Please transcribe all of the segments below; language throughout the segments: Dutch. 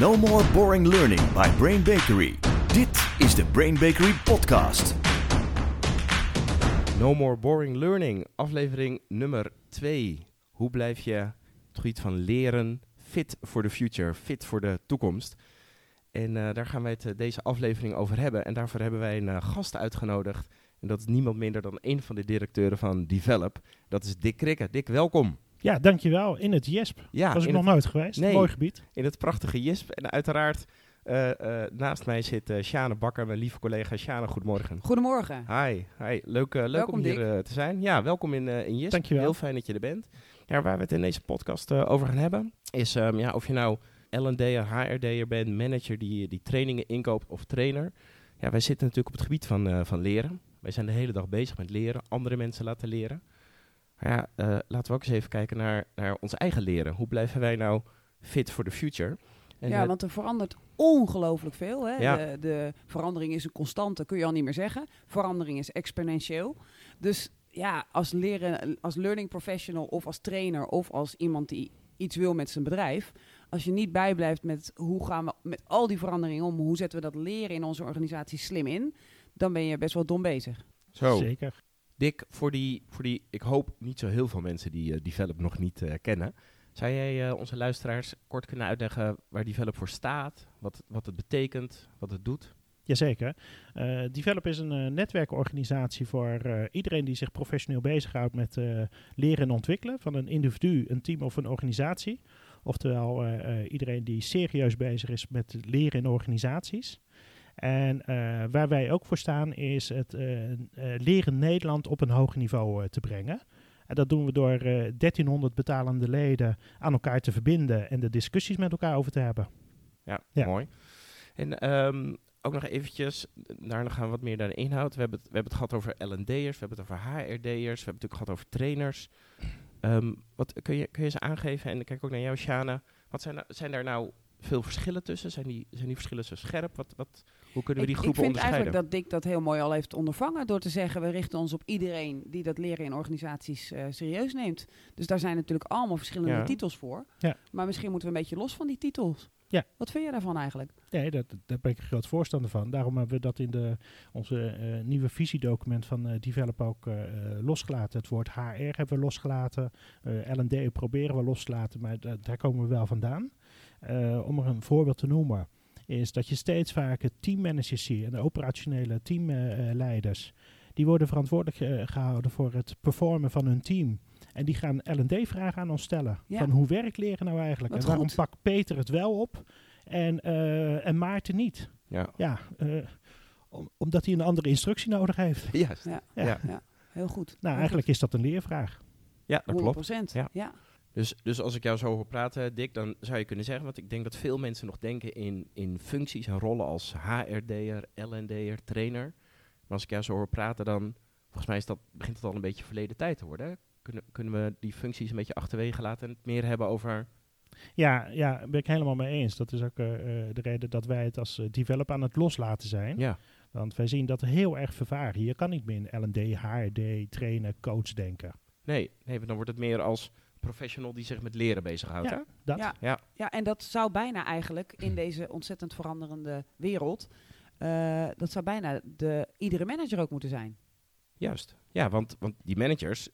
No more boring learning by Brain Bakery. Dit is de Brain Bakery podcast. No More Boring Learning, aflevering nummer 2. Hoe blijf je het gebied van leren fit for the future, fit voor de toekomst? En eh, daar gaan wij het eh, deze aflevering over hebben. En daarvoor hebben wij een eh, gast uitgenodigd. En dat is niemand minder dan een van de directeuren van Develop. Dat is Dick Krikke. Dick, welkom. Ja, dankjewel. In het JESP. Ja, Was ik nog het, nooit geweest. Nee. Mooi gebied. in het prachtige JISP. En uiteraard eh, eh, naast mij zit eh Sjane Bakker, mijn lieve collega. Sjane, goedemorgen. Goedemorgen. Hi, hi. leuk, leuk Welkom, om hier eh, te zijn. Ja, welkom in, eh in JISP. Dankjewel. Heel fijn dat je er bent. Ja, waar we het in deze podcast eh, over gaan hebben, is ehm, ja, of je nou L&D'er, HRD'er bent, manager die, die trainingen inkoopt of trainer. Ja, wij zitten natuurlijk op het gebied van, eh, van leren. Wij zijn de hele dag bezig met leren, andere mensen laten leren. Maar ja, eh, laten we ook eens even kijken naar, naar ons eigen leren. Hoe blijven wij nou fit for the future? En, ja, eh, want er verandert ongelooflijk veel. Hè? Ja. De, de verandering is een constante, kun je al niet meer zeggen. Verandering is exponentieel. Dus ja, als, leren, als learning professional of als trainer of als iemand die iets wil met zijn bedrijf. Als je niet bijblijft met hoe gaan we met al die veranderingen om, hoe zetten we dat leren in onze organisatie slim in, dan ben je best wel dom bezig. zo. Zeker. Dick, voor die, voor die, ik hoop niet zo heel veel mensen die eh, Develop nog niet eh, kennen. Zou jij eh, onze luisteraars kort kunnen uitleggen waar Develop voor staat? Wat, wat het betekent, wat het doet? Jazeker. Develop is een netwerkorganisatie voor iedereen die zich professioneel bezighoudt met leren en ontwikkelen van een individu, een team of een organisatie. Oftewel iedereen die serieus bezig is met leren in organisaties. En eh, waar wij ook voor staan is het eh, eh, leren Nederland op een hoger niveau te brengen. En dat doen we door eh, 1300 betalende leden aan elkaar te verbinden en de discussies met elkaar over te hebben. Ja, Ja. mooi. En ehm, ook nog eventjes, daarna gaan we wat meer naar de inhoud. We hebben het, we hebben het gehad over L&D'ers, we hebben het over HRD'ers, we hebben het natuurlijk gehad over trainers. Ehm, wat, kun, je, kun je ze aangeven, en ik kijk ook naar jou, Shana, wat zijn, zijn daar nou veel verschillen tussen? Zijn die, zijn die verschillen zo scherp? Wat, wat, hoe kunnen we die ik, ik groepen vind onderscheiden? eigenlijk dat Dick dat heel mooi al heeft ondervangen door te zeggen, we richten ons op iedereen die dat leren in organisaties eh, serieus neemt. Dus daar zijn natuurlijk allemaal verschillende Ja. titels voor. Ja. Maar misschien moeten we een beetje los van die titels. Ja. Wat vind je daarvan eigenlijk? Nee, dat, daar ben ik een groot voorstander van. Daarom hebben we dat in de, onze eh, nieuwe visiedocument van eh, Develop ook losgelaten. Het woord HR hebben we losgelaten. eh L&D proberen we los te laten, maar da- daar komen we wel vandaan. Eh, om er een voorbeeld te noemen, is dat je steeds vaker teammanagers ziet en de operationele teamleiders. die worden verantwoordelijk eh, gehouden voor het performen van hun team. En die gaan L&D-vragen aan ons stellen. Ja. Van hoe werkt leren nou eigenlijk? Wat en waarom goed. pakt Peter het wel op en, eh, en Maarten niet? Ja, Ja, eh, om- omdat hij een andere instructie nodig heeft. juist. Ja, Ja. ja. heel goed. Nou, Heel eigenlijk is dat een leervraag. Ja, dat goed. klopt. 100%. Ja. Ja. Dus, dus als ik jou zo hoor praten, Dick, dan zou je kunnen zeggen, want ik denk dat veel mensen nog denken in, in functies en rollen als HRD'er, LND'er, trainer. Maar als ik jou zo hoor praten, dan volgens mij is dat, begint het al een beetje verleden tijd te worden. Kunnen, kunnen we die functies een beetje achterwege laten en het meer hebben over... Ja, ja, ben ik helemaal mee eens. Dat is ook eh, eh, de reden dat wij het als eh, develop aan het loslaten zijn. Ja, Want wij zien dat heel erg vervaren. Je kan niet meer in L&D, HRD, trainen, coach denken. nee, nee, dan wordt het meer als professional die zich met leren bezighoudt. Ja. Dat? Ja. Ja, ja, en dat zou bijna eigenlijk in deze ontzettend veranderende wereld, eh, dat zou bijna de, iedere manager ook moeten zijn. juist. Ja, want, want die managers,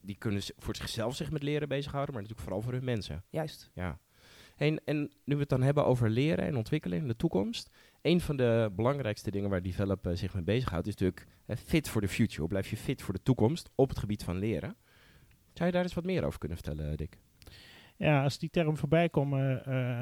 die kunnen voor zichzelf zich met leren bezighouden, maar natuurlijk vooral voor hun mensen. Juist. Ja. En, en nu we het dan hebben over leren en ontwikkelen in de toekomst. Een van de belangrijkste dingen waar Develop zich mee bezighoudt is natuurlijk fit for the future. Hoe blijf je fit voor de toekomst op het gebied van leren? Zou je daar eens wat meer over kunnen vertellen, Dick? Ja, als die term voorbij komt, eh,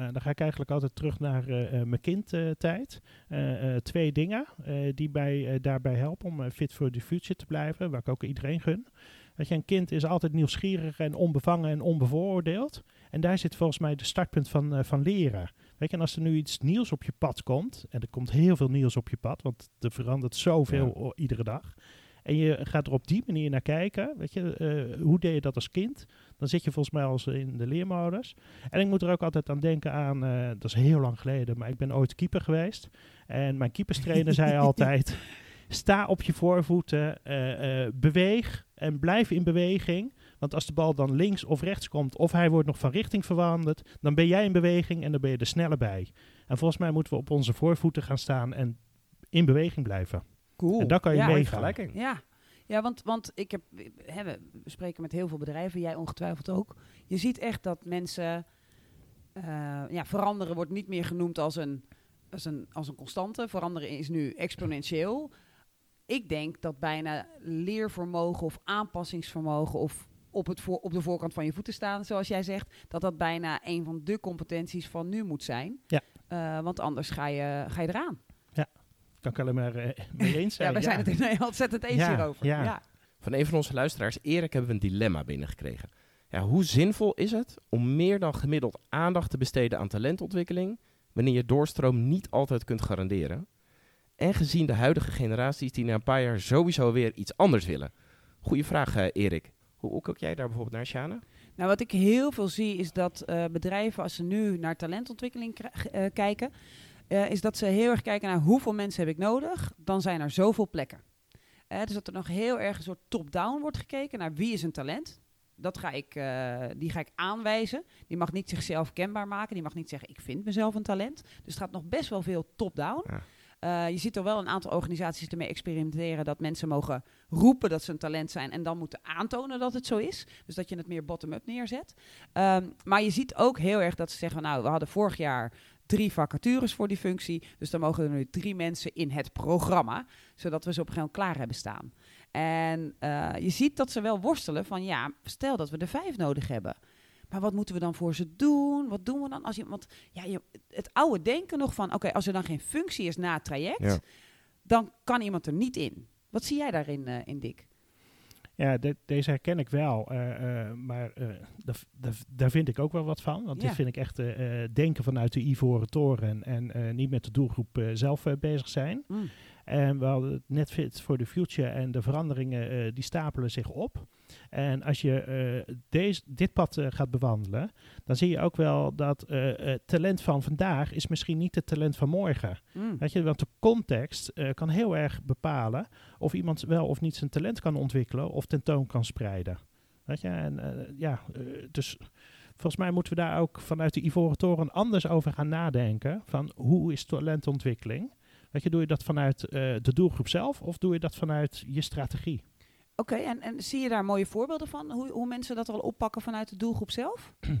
eh, dan ga ik eigenlijk altijd terug naar eh, eh, mijn kindtijd. Eh, eh, twee dingen eh, die bij, eh, daarbij helpen om eh, fit for the future te blijven, waar ik ook iedereen gun. Weet je, een kind is altijd nieuwsgierig en onbevangen en onbevooroordeeld. En daar zit volgens mij de startpunt van, eh, van leren. Weet je, en als er nu iets nieuws op je pad komt, en er komt heel veel nieuws op je pad, want er verandert zoveel Ja. iedere dag. En je gaat er op die manier naar kijken. Weet je, eh, hoe deed je dat als kind? Dan zit je volgens mij als in de leermodus. En ik moet er ook altijd aan denken aan, eh, dat is heel lang geleden, maar ik ben ooit keeper geweest. En mijn keeperstrainer zei altijd, sta op je voorvoeten, eh, beweeg en blijf in beweging. Want als de bal dan links of rechts komt, of hij wordt nog van richting veranderd, dan ben jij in beweging en dan ben je er sneller bij. En volgens mij moeten we op onze voorvoeten gaan staan en in beweging blijven. Cool. En dan kan je Ja, meegaan. Vergelijking. Ja, ja want, want ik heb, hè, we we spreken met heel veel bedrijven, jij ongetwijfeld ook. Je ziet echt dat mensen, eh, ja, veranderen wordt niet meer genoemd als een, als, een, als een constante. Veranderen is nu exponentieel. Ik denk dat bijna leervermogen of aanpassingsvermogen of op, het voor, op de voorkant van je voeten staan, zoals jij zegt, dat dat bijna een van de competenties van nu moet zijn. Ja. Eh, want anders ga je, ga je eraan. Kan ik alleen maar eh, mee eens zijn. Ja, wij zijn het in ontzettend eens Ja, hierover. ja. ja. Van een van onze luisteraars, Erik, hebben we een dilemma binnengekregen. Ja, hoe zinvol is het om meer dan gemiddeld aandacht te besteden aan talentontwikkeling, wanneer je doorstroom niet altijd kunt garanderen? En gezien de huidige generaties die na een paar jaar sowieso weer iets anders willen. Goeie vraag, eh, Erik. Hoe, hoe kijk jij daar bijvoorbeeld naar, Sjane? Nou, wat ik heel veel zie is dat eh, bedrijven, als ze nu naar talentontwikkeling eh, kijken, eh, is dat ze heel erg kijken naar hoeveel mensen heb ik nodig, dan zijn er zoveel plekken. Eh, dus dat er nog heel erg een soort top-down wordt gekeken naar wie is een talent. Dat ga ik, eh, die ga ik aanwijzen. Die mag niet zichzelf kenbaar maken. Die mag niet zeggen, ik vind mezelf een talent. Dus het gaat nog best wel veel top-down. Ja. Je ziet er wel een aantal organisaties ermee experimenteren dat mensen mogen roepen dat ze een talent zijn en dan moeten aantonen dat het zo is. Dus dat je het meer bottom-up neerzet. Ehm, maar je ziet ook heel erg dat ze zeggen, nou, we hadden vorig jaar drie vacatures voor die functie, dus dan mogen er nu drie mensen in het programma, zodat we ze op een gegeven moment klaar hebben staan. En eh, je ziet dat ze wel worstelen van, ja, stel dat we er vijf nodig hebben. Maar wat moeten we dan voor ze doen? Wat doen we dan als je. Want ja, je, het oude denken nog van: oké, als er dan geen functie is na het traject, Ja. dan kan iemand er niet in. Wat zie jij daarin, eh, in Dick? Ja, de- deze herken ik wel. eh, eh, maar eh, daar, vind ik ook wel wat van. Want Ja. dit vind ik echt denken vanuit de Ivoren Toren en niet met de doelgroep zelf bezig zijn. Mm. En we hadden het net Fit for the Future en de veranderingen eh, die stapelen zich op. En als je eh, deze, dit pad eh, gaat bewandelen, dan zie je ook wel dat het talent van vandaag is misschien niet het talent van morgen. Mm. Weet je, want de context kan heel erg bepalen of iemand wel of niet zijn talent kan ontwikkelen of tentoon kan spreiden. Weet je, en ja, dus volgens mij moeten we daar ook vanuit de Ivoren Toren anders over gaan nadenken. Van hoe is talentontwikkeling? Weet je, doe je dat vanuit eh, de doelgroep zelf of doe je dat vanuit je strategie? Oké, en, en zie je daar mooie voorbeelden van? Hoe, hoe mensen dat al oppakken vanuit de doelgroep zelf?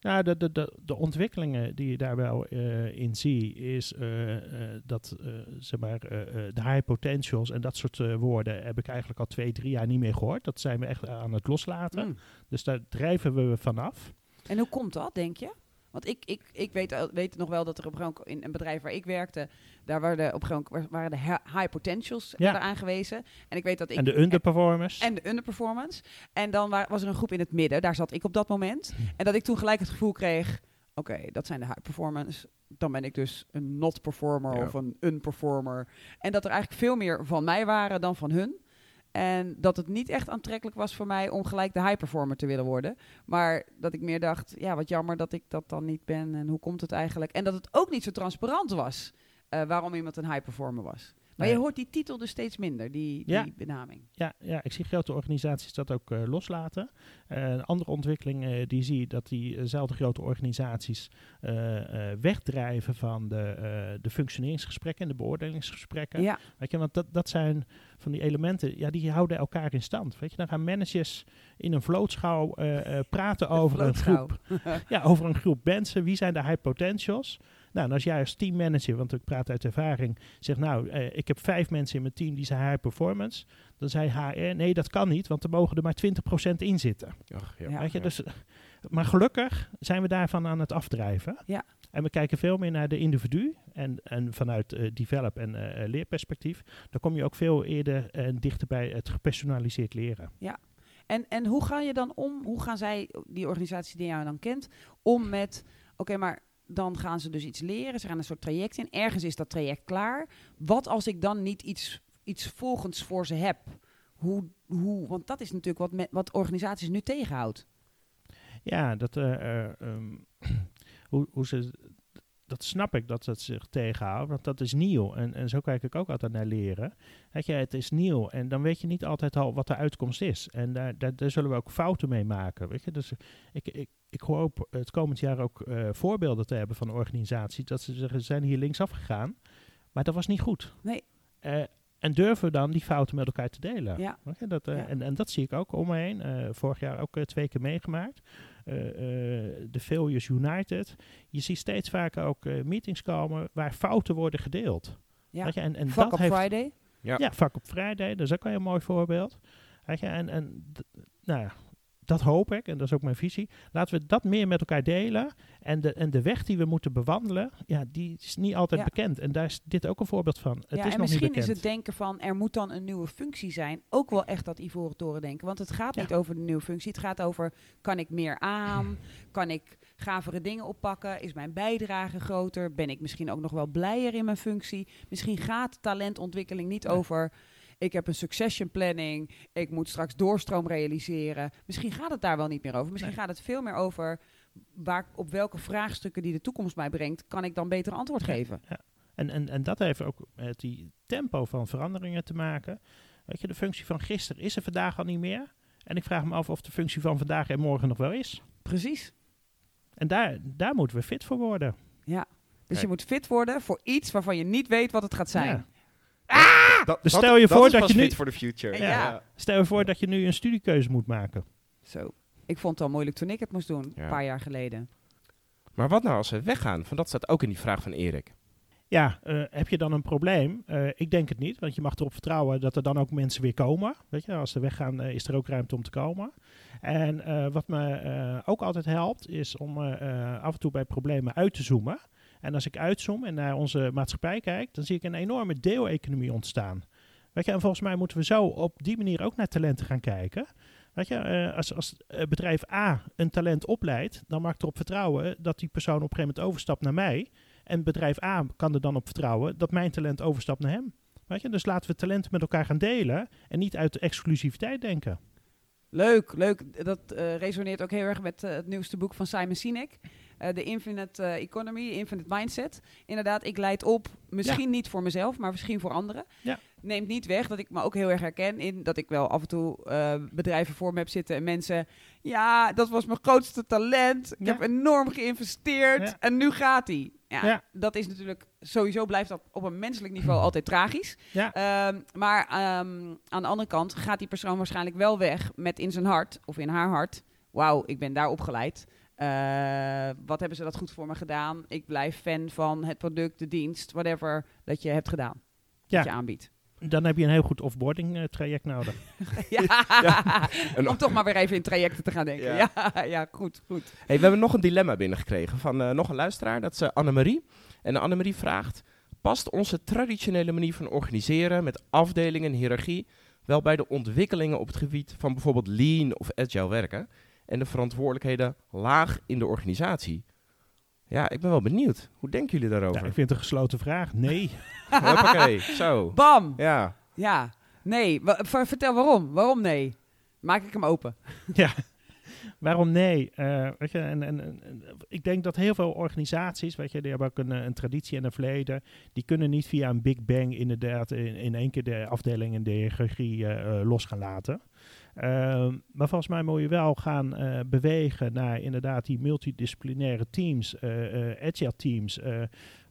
Nou, de, de, de, de ontwikkelingen die je daar wel eh, in zie, is eh, dat zeg maar, de high potentials en dat soort woorden heb ik eigenlijk al twee, drie jaar niet meer gehoord. Dat zijn we echt aan het loslaten. Mm. Dus daar drijven we vanaf. En hoe komt dat, denk je? Want ik, ik, ik weet, weet nog wel dat er op in een bedrijf waar ik werkte, daar waren op moment waren de high potentials Ja. aangewezen. En ik weet dat ik... en de underperformers. En de underperformance. En dan wa- was er een groep in het midden, daar zat ik op dat moment. En dat ik toen gelijk het gevoel kreeg, oké, dat zijn de high performance. Dan ben ik dus een not performer Ja. of een unperformer. En dat er eigenlijk veel meer van mij waren dan van hun. En dat het niet echt aantrekkelijk was voor mij om gelijk de high performer te willen worden. Maar dat ik meer dacht, ja, wat jammer dat ik dat dan niet ben. En hoe komt het eigenlijk? En dat het ook niet zo transparant was eh, waarom iemand een high performer was. Maar je hoort die titel dus steeds minder, die, benaming. Ja, ja, ik zie grote organisaties dat ook eh, loslaten. Eh, een andere ontwikkeling eh, die zie dat diezelfde grote organisaties wegdrijven van de, de functioneringsgesprekken en de beoordelingsgesprekken. Ja, Weet je, want dat, dat zijn van die elementen, ja, die houden elkaar in stand. Weet je, dan gaan managers in een vlootschouw praten over een, groep, ja, over een groep mensen. Wie zijn de high potentials? Nou, en als jij als teammanager, want ik praat uit ervaring, zegt nou, eh, ik heb vijf mensen in mijn team die zijn high performance. Dan zei HR, nee, dat kan niet, want er mogen er maar 20% in zitten. Ach, ja. Ja. Weet je, dus, maar gelukkig zijn we daarvan aan het afdrijven. Ja. En we kijken veel meer naar de individu. En, en vanuit eh, develop- en eh, leerperspectief, dan kom je ook veel eerder en dichter bij het gepersonaliseerd leren. En, en hoe ga je dan om, hoe gaan zij, die organisatie die jou dan kent, om met, oké, maar dan gaan ze dus iets leren, ze gaan een soort traject in, ergens is dat traject klaar. Wat als ik dan niet iets, iets volgens voor ze heb? Hoe, hoe, want dat is natuurlijk wat, me- wat organisaties nu tegenhoudt. Ja, dat, eh, eh, ehm, hoe, hoe ze dat dat snap ik dat het zich tegenhoudt, want dat is nieuw. En, en zo kijk ik ook altijd naar leren. Weet je, het is nieuw en dan weet je niet altijd al wat de uitkomst is. En daar, daar, daar zullen we ook fouten mee maken. Weet je? Dus ik, ik, ik hoop het komend jaar ook eh, voorbeelden te hebben van organisaties dat ze zeggen, ze zijn hier linksaf gegaan, maar dat was niet goed. Nee. Eh, en durven we dan die fouten met elkaar te delen? Ja. Weet je, dat, Ja. en, en dat zie ik ook om me heen. Vorig jaar ook twee keer meegemaakt. Eh, eh, de Failures United. Je ziet steeds vaker ook eh, meetings komen waar fouten worden gedeeld. Ja. Je, en, en Fuck dat op heeft, Friday. Ja. Ja, vak op vrijdag, dat is ook wel een mooi voorbeeld. Weet je, en en nou ja, dat hoop ik en dat is ook mijn visie. Laten we dat meer met elkaar delen. En de, en de weg die we moeten bewandelen, ja, die is niet altijd Ja. bekend. En daar is dit ook een voorbeeld van. Het ja, is en nog misschien niet is bekend. het denken van er moet dan een nieuwe functie zijn ook wel echt dat ivoren toren denken. Want het gaat Ja. niet over de nieuwe functie. Het gaat over kan ik meer aan? Kan ik gavere dingen oppakken? Is mijn bijdrage groter? Ben ik misschien ook nog wel blijer in mijn functie? Misschien gaat talentontwikkeling niet over ik heb een succession planning. Ik moet straks doorstroom realiseren. Misschien gaat het daar wel niet meer over. Misschien Nee. gaat het veel meer over waar, op welke vraagstukken die de toekomst mij brengt, kan ik dan beter antwoord geven. En, en, en dat heeft ook met die tempo van veranderingen te maken. Weet je, de functie van gisteren is er vandaag al niet meer. En ik vraag me af of de functie van vandaag er morgen nog wel is. Precies. En daar, daar moeten we fit voor worden. Ja. Dus Kijk. je moet fit worden voor iets waarvan je niet weet wat het gaat zijn. Ja. Dat, Dus stel je voor dat je nu- the future. Ja. Stel je voor dat je nu een studiekeuze moet maken. Zo. Ik vond het al moeilijk toen ik het moest doen, Ja. een paar jaar geleden. Maar wat nou als we weggaan? Van dat staat ook in die vraag van Erik. Ja, eh, heb je dan een probleem? Eh, ik denk het niet, want je mag erop vertrouwen dat er dan ook mensen weer komen. Weet je, als ze weggaan eh, is er ook ruimte om te komen. En eh, wat me eh, ook altijd helpt, is om af en toe bij problemen uit te zoomen. En als ik uitzoom en naar onze maatschappij kijk, dan zie ik een enorme deeleconomie ontstaan. Weet je, en volgens mij moeten we zo op die manier ook naar talenten gaan kijken. Weet je, eh, als, als bedrijf A een talent opleidt, dan mag ik erop vertrouwen dat die persoon op een gegeven moment overstapt naar mij. En bedrijf A kan er dan op vertrouwen dat mijn talent overstapt naar hem. Weet je? Dus laten we talenten met elkaar gaan delen en niet uit de exclusiviteit denken. Leuk, leuk. Dat eh, resoneert ook heel erg met eh, het nieuwste boek van Simon Sinek. Eh, De Infinite eh, Economy, Infinite Mindset. Inderdaad, ik leid op, misschien niet voor mezelf, maar misschien voor anderen. Ja. Neemt niet weg dat ik me ook heel erg herken in dat ik wel af en toe eh, bedrijven voor me heb zitten en mensen... Ja, dat was mijn grootste talent. Ik Ja. heb enorm geïnvesteerd en nu gaat hij. Ja, dat is natuurlijk... Sowieso blijft dat op een menselijk niveau altijd tragisch. Ja. Ehm, maar ehm, aan de andere kant gaat die persoon waarschijnlijk wel weg met in zijn hart of in haar hart. Wauw, ik ben daar opgeleid. Eh, wat hebben ze dat goed voor me gedaan? Ik blijf fan van het product, de dienst, whatever dat je hebt gedaan. Ja. Dat je aanbiedt. Dan heb je een heel goed offboarding eh, traject nodig. ja. Om toch maar weer even in trajecten te gaan denken. Ja. Ja, ja, goed, goed. Hey, we hebben nog een dilemma binnengekregen van eh, nog een luisteraar. Dat is Annemarie. En Annemarie vraagt... Past onze traditionele manier van organiseren met afdelingen en hiërarchie... wel bij de ontwikkelingen op het gebied van bijvoorbeeld lean of agile werken... en de verantwoordelijkheden laag in de organisatie? Ja, ik ben wel benieuwd. Hoe denken jullie Ja, daarover? ik vind het een gesloten vraag. Nee. Hoppakee, zo. Bam! Ja. Ja, nee. Wa- vertel waarom. Waarom nee? Maak ik hem open. ja. Waarom nee? Eh, weet je, en, en, ik denk dat heel veel organisaties, weet je, die hebben ook een, eh, een traditie en een verleden. Die kunnen niet via een big bang inderdaad in, in één keer de afdeling en de hiërarchie eh, los gaan laten. Ehm, maar volgens mij moet je wel gaan eh, bewegen naar inderdaad die multidisciplinaire teams, eh, eh, agile teams.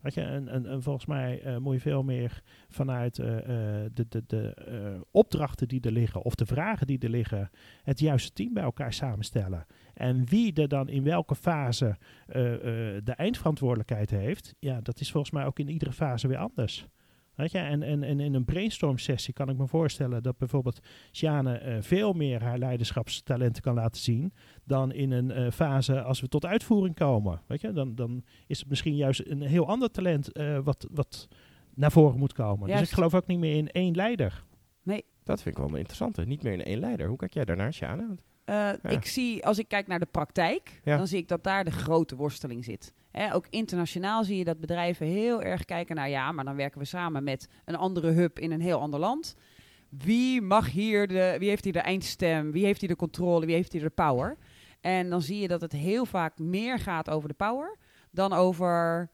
weet je, en, en, en volgens mij moet je veel meer vanuit de, de, de opdrachten die er liggen of de vragen die er liggen, het juiste team bij elkaar samenstellen. En wie er dan in welke fase de eindverantwoordelijkheid heeft, ja, dat is volgens mij ook in iedere fase weer anders. Weet je? En, en, en in een brainstorm sessie kan ik me voorstellen dat bijvoorbeeld Sjane eh, veel meer haar leiderschapstalenten kan laten zien dan in een eh, fase als we tot uitvoering komen. Weet je? Dan, dan is het misschien juist een heel ander talent eh, wat, wat naar voren moet komen. Dus ik geloof ook niet meer in één leider. Dat vind ik wel een interessante. Niet meer in één leider. Hoe kijk jij daarnaar, Sjane? Eh, Ik zie, als ik kijk naar de praktijk, Ja. dan zie ik dat daar de grote worsteling zit. Hè, ook internationaal zie je dat bedrijven heel erg kijken naar, ja, maar dan werken we samen met een andere hub in een heel ander land. Wie mag hier de, wie heeft hier de eindstem? Wie heeft hier de controle? Wie heeft hier de power? En dan zie je dat het heel vaak meer gaat over de power dan over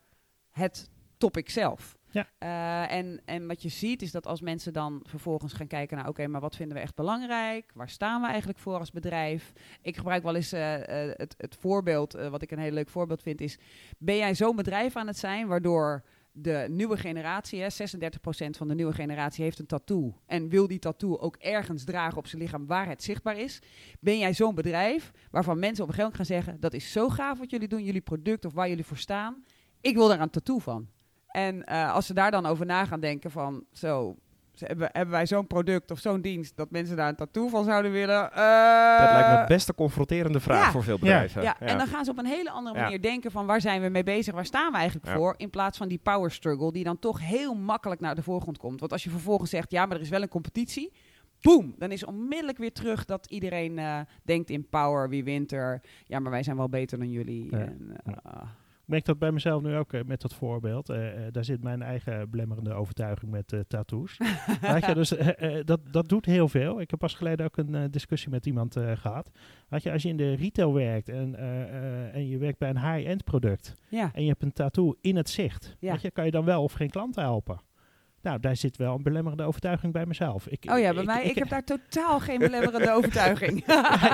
het topic zelf. Ja. Eh, en, en wat je ziet is dat als mensen dan vervolgens gaan kijken naar, oké, maar wat vinden we echt belangrijk? Waar staan we eigenlijk voor als bedrijf? Ik gebruik wel eens eh, eh, het, het voorbeeld, wat ik een heel leuk voorbeeld vind, is: ben jij zo'n bedrijf aan het zijn waardoor de nieuwe generatie, hè, 36% van de nieuwe generatie heeft een tattoo en wil die tattoo ook ergens dragen op zijn lichaam waar het zichtbaar is? Ben jij zo'n bedrijf waarvan mensen op een gegeven moment gaan zeggen: dat is zo gaaf wat jullie doen, jullie product of waar jullie voor staan? Ik wil daar een tattoo van. En eh, als ze daar dan over na gaan denken van, zo, hebben, hebben wij zo'n product of zo'n dienst dat mensen daar een tattoo van zouden willen? Eh, Dat lijkt me best een confronterende vraag ja. voor veel bedrijven. ja, en dan gaan ze op een hele andere Ja. manier denken van waar zijn we mee bezig, waar staan we eigenlijk Ja. voor, in plaats van die power struggle die dan toch heel makkelijk naar de voorgrond komt. Want als je vervolgens zegt, ja, maar er is wel een competitie, boom, dan is onmiddellijk weer terug dat iedereen eh, denkt in power, wie wint er, ja, maar wij zijn wel beter dan jullie. Ja. En, eh, Ik merk dat bij mezelf nu ook eh, met dat voorbeeld. Eh, eh, daar zit mijn eigen belemmerende overtuiging met tattoos. Weet je, dus dat, dat doet heel veel. Ik heb pas geleden ook een discussie met iemand eh, gehad. Weet je, als je in de retail werkt en, en je werkt bij een high-end product ja. en je hebt een tattoo in het zicht, Ja. weet je, kan je dan wel of geen klanten helpen? Nou, daar zit wel een belemmerende overtuiging bij mezelf. Ik, Oh ja, bij mij, ik, heb daar totaal geen belemmerende overtuiging.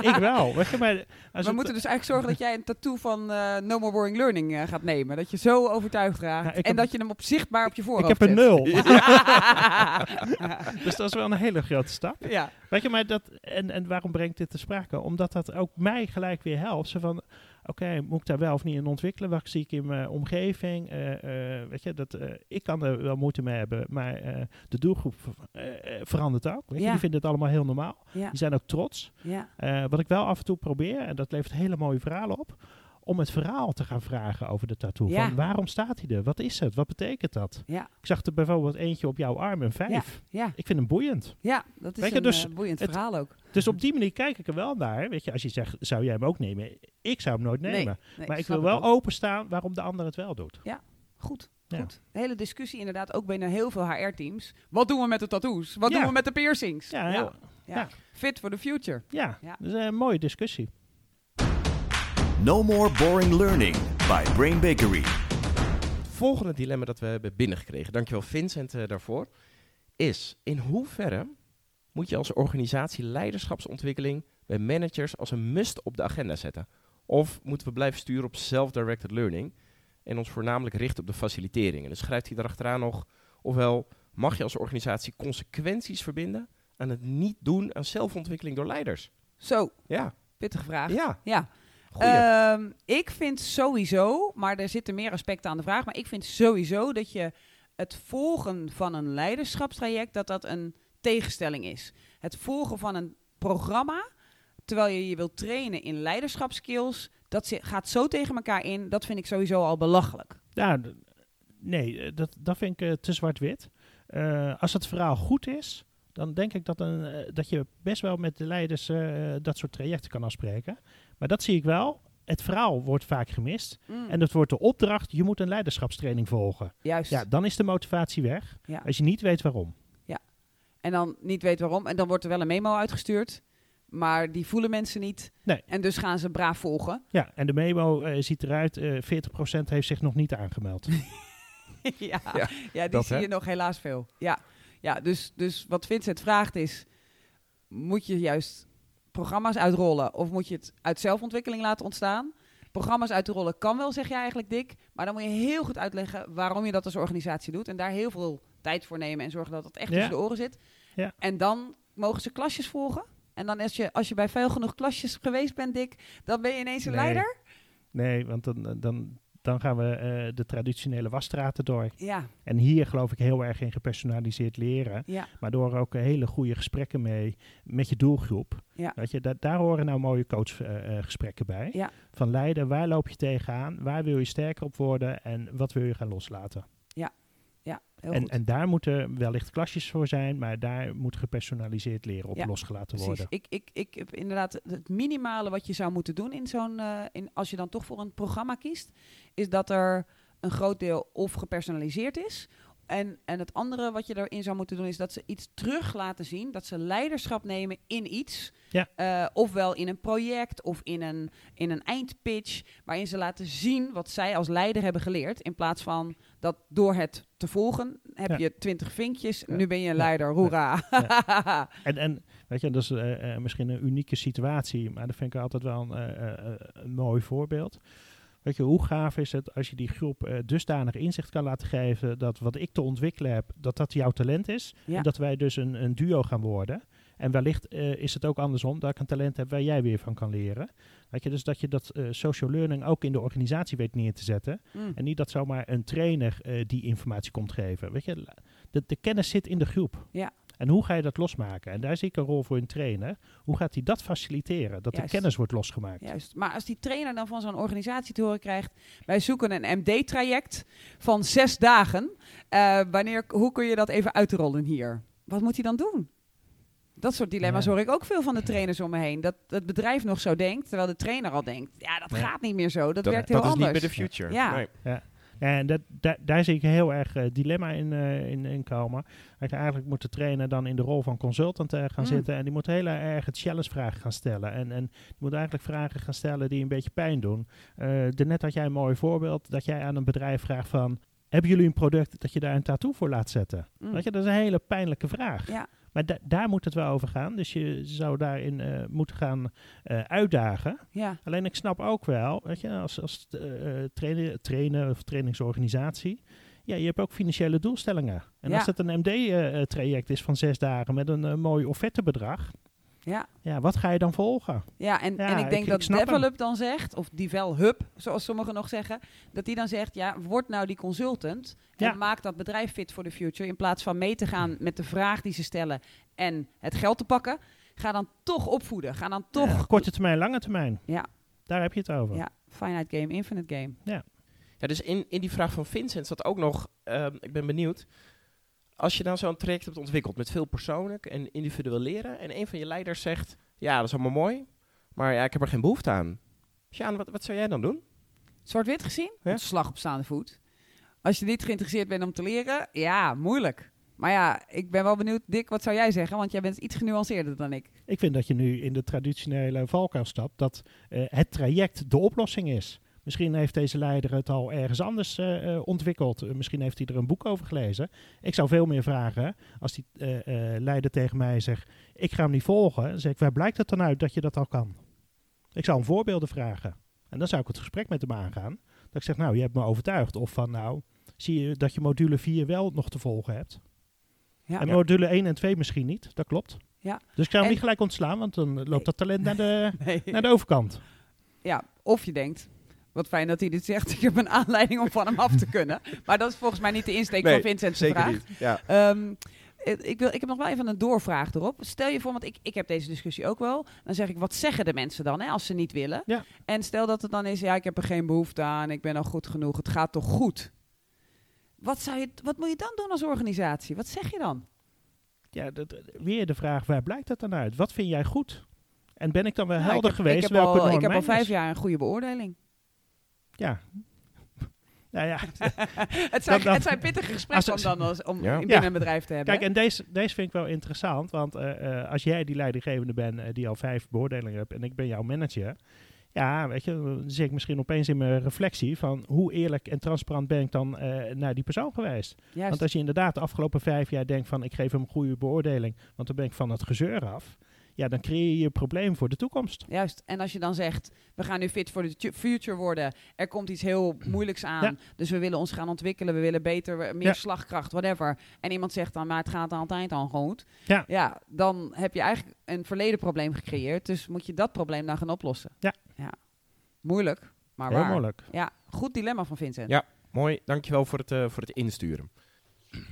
ik wel. Weet je, maar als We moeten dus eigenlijk zorgen dat jij een tattoo van eh, No More Boring Learning eh, gaat nemen. Dat je zo overtuigd raakt. Ik en heb- dat je hem op zichtbaar op je ik voorhoofd heb een nul. dus dat is wel een hele grote stap. ja. Weet je, maar dat, en, en waarom breng ik dit te sprake? Omdat dat ook mij gelijk weer helpt. Zo van, oké, moet ik daar wel of niet in ontwikkelen? Wat zie ik in mijn omgeving? Eh, eh, weet je, dat, eh, ik kan er wel moeite mee hebben, maar de doelgroep verandert ook. Weet je, Ja. die vinden het allemaal heel normaal. Ja. Die zijn ook trots. Ja. Wat ik wel af en toe probeer, en dat levert hele mooie verhalen op, om het verhaal te gaan vragen over de tattoo. Ja. Van waarom staat hij er? Wat is het? Wat betekent dat? Ja. Ik zag er bijvoorbeeld eentje op jouw arm, een vijf. Ja. Ik vind hem boeiend. ja, dat is Weet een dus eh, boeiend het- verhaal ook. Dus op die manier kijk ik er wel naar. Weet je, als je zegt, zou jij hem ook nemen? Ik zou hem nooit nemen. Nee, maar ik wil wel openstaan waarom de ander het wel doet. Goed. Ja. Goed. De hele discussie inderdaad ook binnen heel veel HR-teams. Wat doen we met de tattoos? Wat doen we met de piercings? Ja. Fit for the future. Ja. dat is een mooie discussie. No more boring learning by Brain Bakery. Volgende dilemma dat we hebben binnengekregen, dankjewel Vincent eh, daarvoor, is in hoeverre moet je als organisatie leiderschapsontwikkeling bij managers als een must op de agenda zetten? Of moeten we blijven sturen op self-directed learning en ons voornamelijk richten op de facilitering? En dan schrijft hij daarachteraan nog, ofwel mag je als organisatie consequenties verbinden aan het niet doen aan zelfontwikkeling door leiders? Zo, Ja, pittige vraag. ja. Ja. Ehm, ik vind sowieso, maar er zitten meer aspecten aan de vraag, maar ik vind sowieso dat je het volgen van een leiderschapstraject, dat dat een tegenstelling is. Het volgen van een programma, terwijl je je wilt trainen in leiderschapskills, dat gaat zo tegen elkaar in, dat vind ik sowieso al belachelijk. Ja, nee, eh, dat, dat vind ik eh, te zwart-wit. Eh, als het verhaal goed is, dan denk ik dat, een, eh, dat je best wel met de leiders eh, dat soort trajecten kan afspreken. Maar dat zie ik wel. Het verhaal wordt vaak gemist. Mm, En dat wordt de opdracht, je moet een leiderschapstraining volgen. Juist. Ja, dan is de motivatie weg. Ja. Als je niet weet waarom. En dan niet weet waarom. En dan wordt er wel een memo uitgestuurd. Maar die voelen mensen niet. Nee. En dus gaan ze braaf volgen. Ja, en de memo eh, ziet eruit, eh 40% heeft zich nog niet aangemeld. ja, Ja, ja, die dat, zie hè? je nog helaas veel. Ja, ja dus, dus wat Vincent vraagt is... Moet je juist programma's uitrollen... of moet je het uit zelfontwikkeling laten ontstaan? Programma's uitrollen kan wel, zeg je eigenlijk, Dick. Maar dan moet je heel goed uitleggen waarom je dat als organisatie doet. En daar heel veel tijd voor nemen en zorgen dat het echt Ja. tussen de oren zit. Ja. En dan mogen ze klasjes volgen. En dan als je, als je bij veel genoeg klasjes geweest bent, Dick... dan ben je ineens een Nee. leider. Nee, want dan, dan, dan gaan we eh, de traditionele wasstraten door. Ja, En hier geloof ik heel erg in gepersonaliseerd leren. ja, Maar door ook hele goede gesprekken mee met je doelgroep. Ja. Weet je, da- daar horen nou mooie coachgesprekken bij. Ja. Van leider, waar loop je tegenaan? Waar wil je sterker op worden? En wat wil je gaan loslaten? ja, heel En, goed. en daar moeten wellicht klasjes voor zijn, maar daar moet gepersonaliseerd leren op Ja, losgelaten Precies. worden. Ik, ik, ik heb inderdaad het minimale wat je zou moeten doen in zo'n, eh, in, als je dan toch voor een programma kiest, is dat er een groot deel of gepersonaliseerd is, En, en het andere wat je erin zou moeten doen is dat ze iets terug laten zien. Dat ze leiderschap nemen in iets. Ja. Eh, ofwel in een project of in een, in een eindpitch. Waarin ze laten zien wat zij als leider hebben geleerd. In plaats van dat door het te volgen heb Ja. je twintig vinkjes. Ja. Nu ben je een leider. Hoera. En, en weet je, dat is eh, eh, misschien een unieke situatie, maar dat vind ik altijd wel een, een mooi voorbeeld. Weet je, hoe gaaf is het als je die groep eh, dusdanig inzicht kan laten geven dat wat ik te ontwikkelen heb, dat dat jouw talent is. Ja. En dat wij dus een, een duo gaan worden. En wellicht eh, is het ook andersom, dat ik een talent heb waar jij weer van kan leren. Weet je, dus dat je dat eh, social learning ook in de organisatie weet neer te zetten. Mm. En niet dat zomaar een trainer die informatie komt geven. Weet je, de, de kennis zit in de groep. Ja. En hoe ga je dat losmaken? En daar zie ik een rol voor een trainer. Hoe gaat hij dat faciliteren? Dat Juist. de kennis wordt losgemaakt. Juist. Maar als die trainer dan van zo'n organisatie te horen krijgt... wij zoeken een MD-traject van zes dagen. eh, wanneer, hoe kun je dat even uitrollen hier? Wat moet hij dan doen? Dat soort dilemma's Ja. hoor ik ook veel van de trainers om me heen. Dat het bedrijf nog zo denkt, terwijl de trainer al denkt... ja, dat Ja. gaat niet meer zo, dat, Dat, werkt heel dat is anders. niet meer de future. Ja. Nee. Ja, en dat, daar, daar zie ik heel erg eh, dilemma in, eh, in, in komen. Eigenlijk moet de trainer dan in de rol van consultant eh, gaan Mm. zitten. En die moet heel erg het challenge-vragen gaan stellen. En, en die moet eigenlijk vragen gaan stellen die een beetje pijn doen. Eh net had jij een mooi voorbeeld dat jij aan een bedrijf vraagt van... Hebben jullie een product dat je daar een tattoo voor laat zetten? Mm. Weet je, dat is een hele pijnlijke vraag. Ja. Maar da- daar moet het wel over gaan. Dus je zou daarin eh, moeten gaan eh, uitdagen. Ja, Alleen ik snap ook wel, weet je, als, als eh, trainer, trainer of trainingsorganisatie, ja, je hebt ook financiële doelstellingen. En Ja. als het een MD-traject is van zes dagen met een mooi offertebedrag, ja. ja, wat ga je dan volgen? Ja, en, Ja, en ik denk ik- ik dat hem. Develop dan zegt, of Develop, zoals sommigen nog zeggen, dat die dan zegt, ja, word nou die consultant Ja. en maak dat bedrijf fit voor de future. In plaats van mee te gaan met de vraag die ze stellen en het geld te pakken, ga dan toch opvoeden. Ga dan toch, Ja, korte termijn, lange termijn. Ja. Daar heb je het over. ja, finite game, infinite game. Ja, dus in, in die vraag van Vincent zat ook nog, ehm, ik ben benieuwd, als je dan zo'n traject hebt ontwikkeld met veel persoonlijk en individueel leren en een van je leiders zegt, ja, dat is allemaal mooi, maar ja, ik heb er geen behoefte aan. Sjaan, wat, wat zou jij dan doen? Zwart-wit gezien, Ja. slag op staande voet. Als je niet geïnteresseerd bent om te leren, ja, moeilijk. Maar ja, ik ben wel benieuwd, Dick, wat zou jij zeggen? Want jij bent iets genuanceerder dan ik. Ik vind dat je nu in de traditionele valkuil stapt, dat eh, het traject de oplossing is. Misschien heeft deze leider het al ergens anders eh, eh, ontwikkeld. Eh, misschien heeft hij er een boek over gelezen. Ik zou veel meer vragen als die leider tegen mij zegt: Ik ga hem niet volgen. Dan zeg ik: Waar blijkt het dan uit dat je dat al kan? Ik zou hem voorbeelden vragen. En dan zou ik het gesprek met hem aangaan. Dat ik zeg: Nou, je hebt me overtuigd. Of van: Nou, zie je dat je module 4 wel nog te volgen hebt. Ja. En module 1 en 2 misschien niet. Dat klopt. Ja. Dus ik zou hem En- niet gelijk ontslaan, want dan loopt Nee. dat talent naar de, Nee. naar de overkant. Ja, of je denkt, wat fijn dat hij dit zegt. Ik heb een aanleiding om van hem af te kunnen. Maar dat is volgens mij niet de insteek Nee, van Vincent's vraag. niet. Ja. Ehm, het- ik, wil, ik heb nog wel even een doorvraag erop. Stel je voor, want ik, ik heb deze discussie ook wel. Dan zeg ik, wat zeggen de mensen dan hè, als ze niet willen? Ja. En stel dat het dan is, ja, ik heb er geen behoefte aan. Ik ben al goed genoeg. Het gaat toch goed? Wat, zou je, wat moet je dan doen als organisatie? Wat zeg je dan? Ja, dat, weer de vraag, waar blijkt dat dan uit? Wat vind jij goed? En ben ik dan wel Nou, helder ik heb, geweest ik heb welke al, ik heb al vijf is? jaar een goede beoordeling. Ja. nou ja, het, zijn, het zijn pittige gesprekken als om dan als, om Ja. binnen een bedrijf te hebben. kijk, en deze, deze vind ik wel interessant, want eh, eh, als jij die leidinggevende bent eh, die al vijf beoordelingen hebt en ik ben jouw manager, ja, weet je, dan zit ik misschien opeens in mijn reflectie van hoe eerlijk en transparant ben ik dan naar die persoon geweest. Juist. Want als je inderdaad de afgelopen vijf jaar denkt van ik geef hem een goede beoordeling, want dan ben ik van het gezeur af, ja, dan creëer je een probleem voor de toekomst. Juist. En als je dan zegt, we gaan nu fit voor de tu- future worden. Er komt iets heel moeilijks aan. Ja. Dus we willen ons gaan ontwikkelen. We willen beter, meer Ja. slagkracht, whatever. En iemand zegt dan, maar het gaat altijd al goed. Ja. Ja, dan heb je eigenlijk een verleden probleem gecreëerd. Dus moet je dat probleem dan gaan oplossen. Ja. Moeilijk, maar Heel waar. moeilijk. Ja, goed dilemma van Vincent. Ja. Mooi, dankjewel voor het, eh, voor het insturen.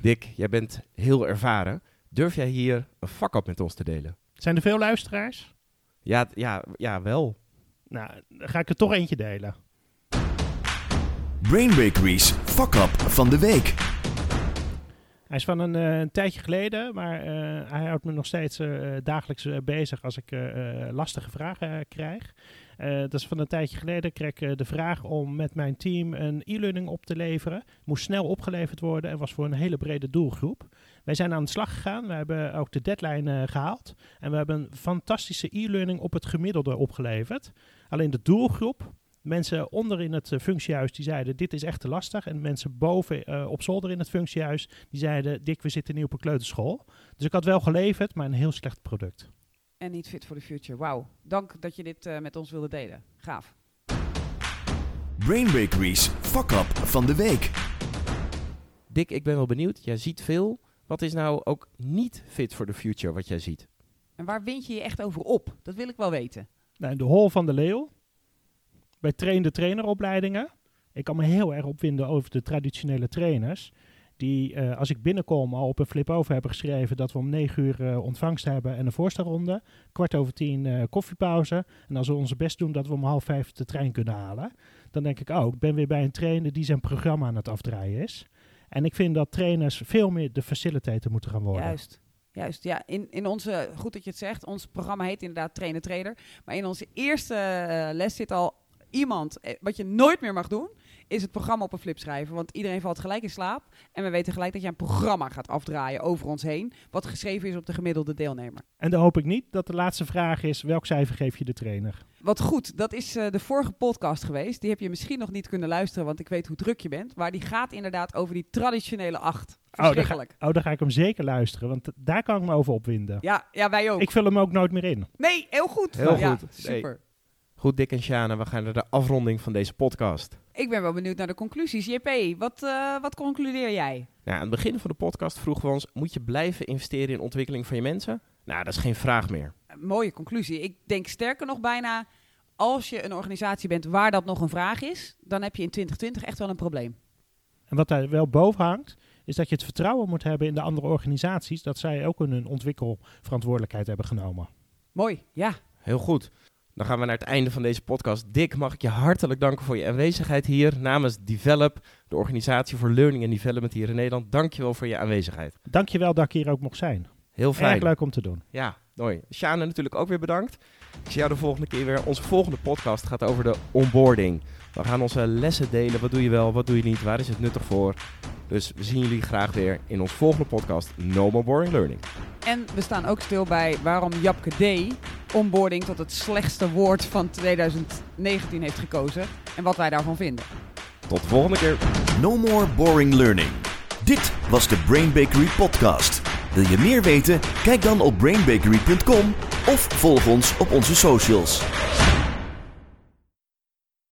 Dick, jij bent heel ervaren. Durf jij hier een vak op met ons te delen? Zijn er veel luisteraars? Ja, ja, ja wel. Nou, dan ga ik er toch eentje delen. Brain Bakery's Fuck Up van de Week. Hij is van een, eh, een tijdje geleden, maar eh, hij houdt me nog steeds eh, dagelijks eh, bezig als ik lastige vragen eh, krijg. Eh, dat is van een tijdje geleden. kreeg ik eh, de vraag om met mijn team een e-learning op te leveren. Moest snel opgeleverd worden en was voor een hele brede doelgroep. Wij zijn aan de slag gegaan. We hebben ook de deadline gehaald. En we hebben een fantastische e-learning op het gemiddelde opgeleverd. Alleen de doelgroep, mensen onder in het functiehuis, die zeiden dit is echt te lastig. En mensen boven op zolder in het functiehuis, die zeiden dik, we zitten nu op een kleuterschool. Dus ik had wel geleverd, maar een heel slecht product en niet fit for the future. Wauw, dank dat je dit uh, met ons wilde delen. Gaaf. Brain Bakery's Fuck Up van de week. Dick, ik ben wel benieuwd. Jij ziet veel. Wat is nou ook niet fit for the future wat jij ziet? En waar wind je je echt over op? Dat wil ik wel weten. Nou, de hol van de leeuw. Bij trainde traineropleidingen. Ik kan me heel erg opwinden over de traditionele trainers die uh, als ik binnenkom al op een flip-over hebben geschreven dat we om negen uur uh, ontvangst hebben en een voorstelronde. Kwart over tien uh, koffiepauze. En als we onze best doen dat we om half vijf de trein kunnen halen. Dan denk ik ook, oh, ik ben weer bij een trainer die zijn programma aan het afdraaien is. En ik vind dat trainers veel meer de facilitator moeten gaan worden. Juist. Juist, ja. In, in onze, goed dat je het zegt, ons programma heet inderdaad Trainer Trader. Maar in onze eerste les zit al iemand, wat je nooit meer mag doen, is het programma op een flip schrijven. Want iedereen valt gelijk in slaap. En we weten gelijk dat je een programma gaat afdraaien over ons heen. Wat geschreven is op de gemiddelde deelnemer. En dan hoop ik niet dat de laatste vraag is: welk cijfer geef je de trainer? Wat goed, dat is uh, de vorige podcast geweest. Die heb je misschien nog niet kunnen luisteren, want ik weet hoe druk je bent. Maar die gaat inderdaad over die traditionele acht. Oh dan, ga, oh, dan ga ik hem zeker luisteren, want daar kan ik me over opwinden. Ja, ja wij ook. Ik vul hem ook nooit meer in. Nee, heel goed. Heel ja, goed. Super. Goed, Dick en Shana, we gaan naar de afronding van deze podcast. Ik ben wel benieuwd naar de conclusies. JP, wat, uh, wat concludeer jij? Nou, aan het begin van de podcast vroegen we ons: moet je blijven investeren in ontwikkeling van je mensen? Nou, dat is geen vraag meer. mooie conclusie. Ik denk sterker nog bijna, als je een organisatie bent waar dat nog een vraag is, dan heb je in 2020 echt wel een probleem. En wat daar wel boven hangt, is dat je het vertrouwen moet hebben in de andere organisaties dat zij ook hun ontwikkelverantwoordelijkheid hebben genomen. Mooi, ja. Heel goed. Dan gaan we naar het einde van deze podcast. Dick, mag ik je hartelijk danken voor je aanwezigheid hier namens Develop, de organisatie voor learning en development hier in Nederland. Dankjewel voor je aanwezigheid. Dankjewel dat ik hier ook mocht zijn. Heel fijn. Erg leuk om te doen. Ja, mooi. Shana natuurlijk ook weer bedankt. Ik zie jou de volgende keer weer. Onze volgende podcast gaat over de onboarding. We gaan onze lessen delen. Wat doe je wel, wat doe je niet, waar is het nuttig voor? Dus we zien jullie graag weer in ons volgende podcast No More Boring Learning. En we staan ook stil bij waarom Japke D. onboarding tot het slechtste woord van 2019 heeft gekozen. En wat wij daarvan vinden. Tot de volgende keer. No More Boring Learning. Dit was de Brain Bakery podcast. Wil je meer weten? Kijk dan op brainbakery.com of volg ons op onze socials.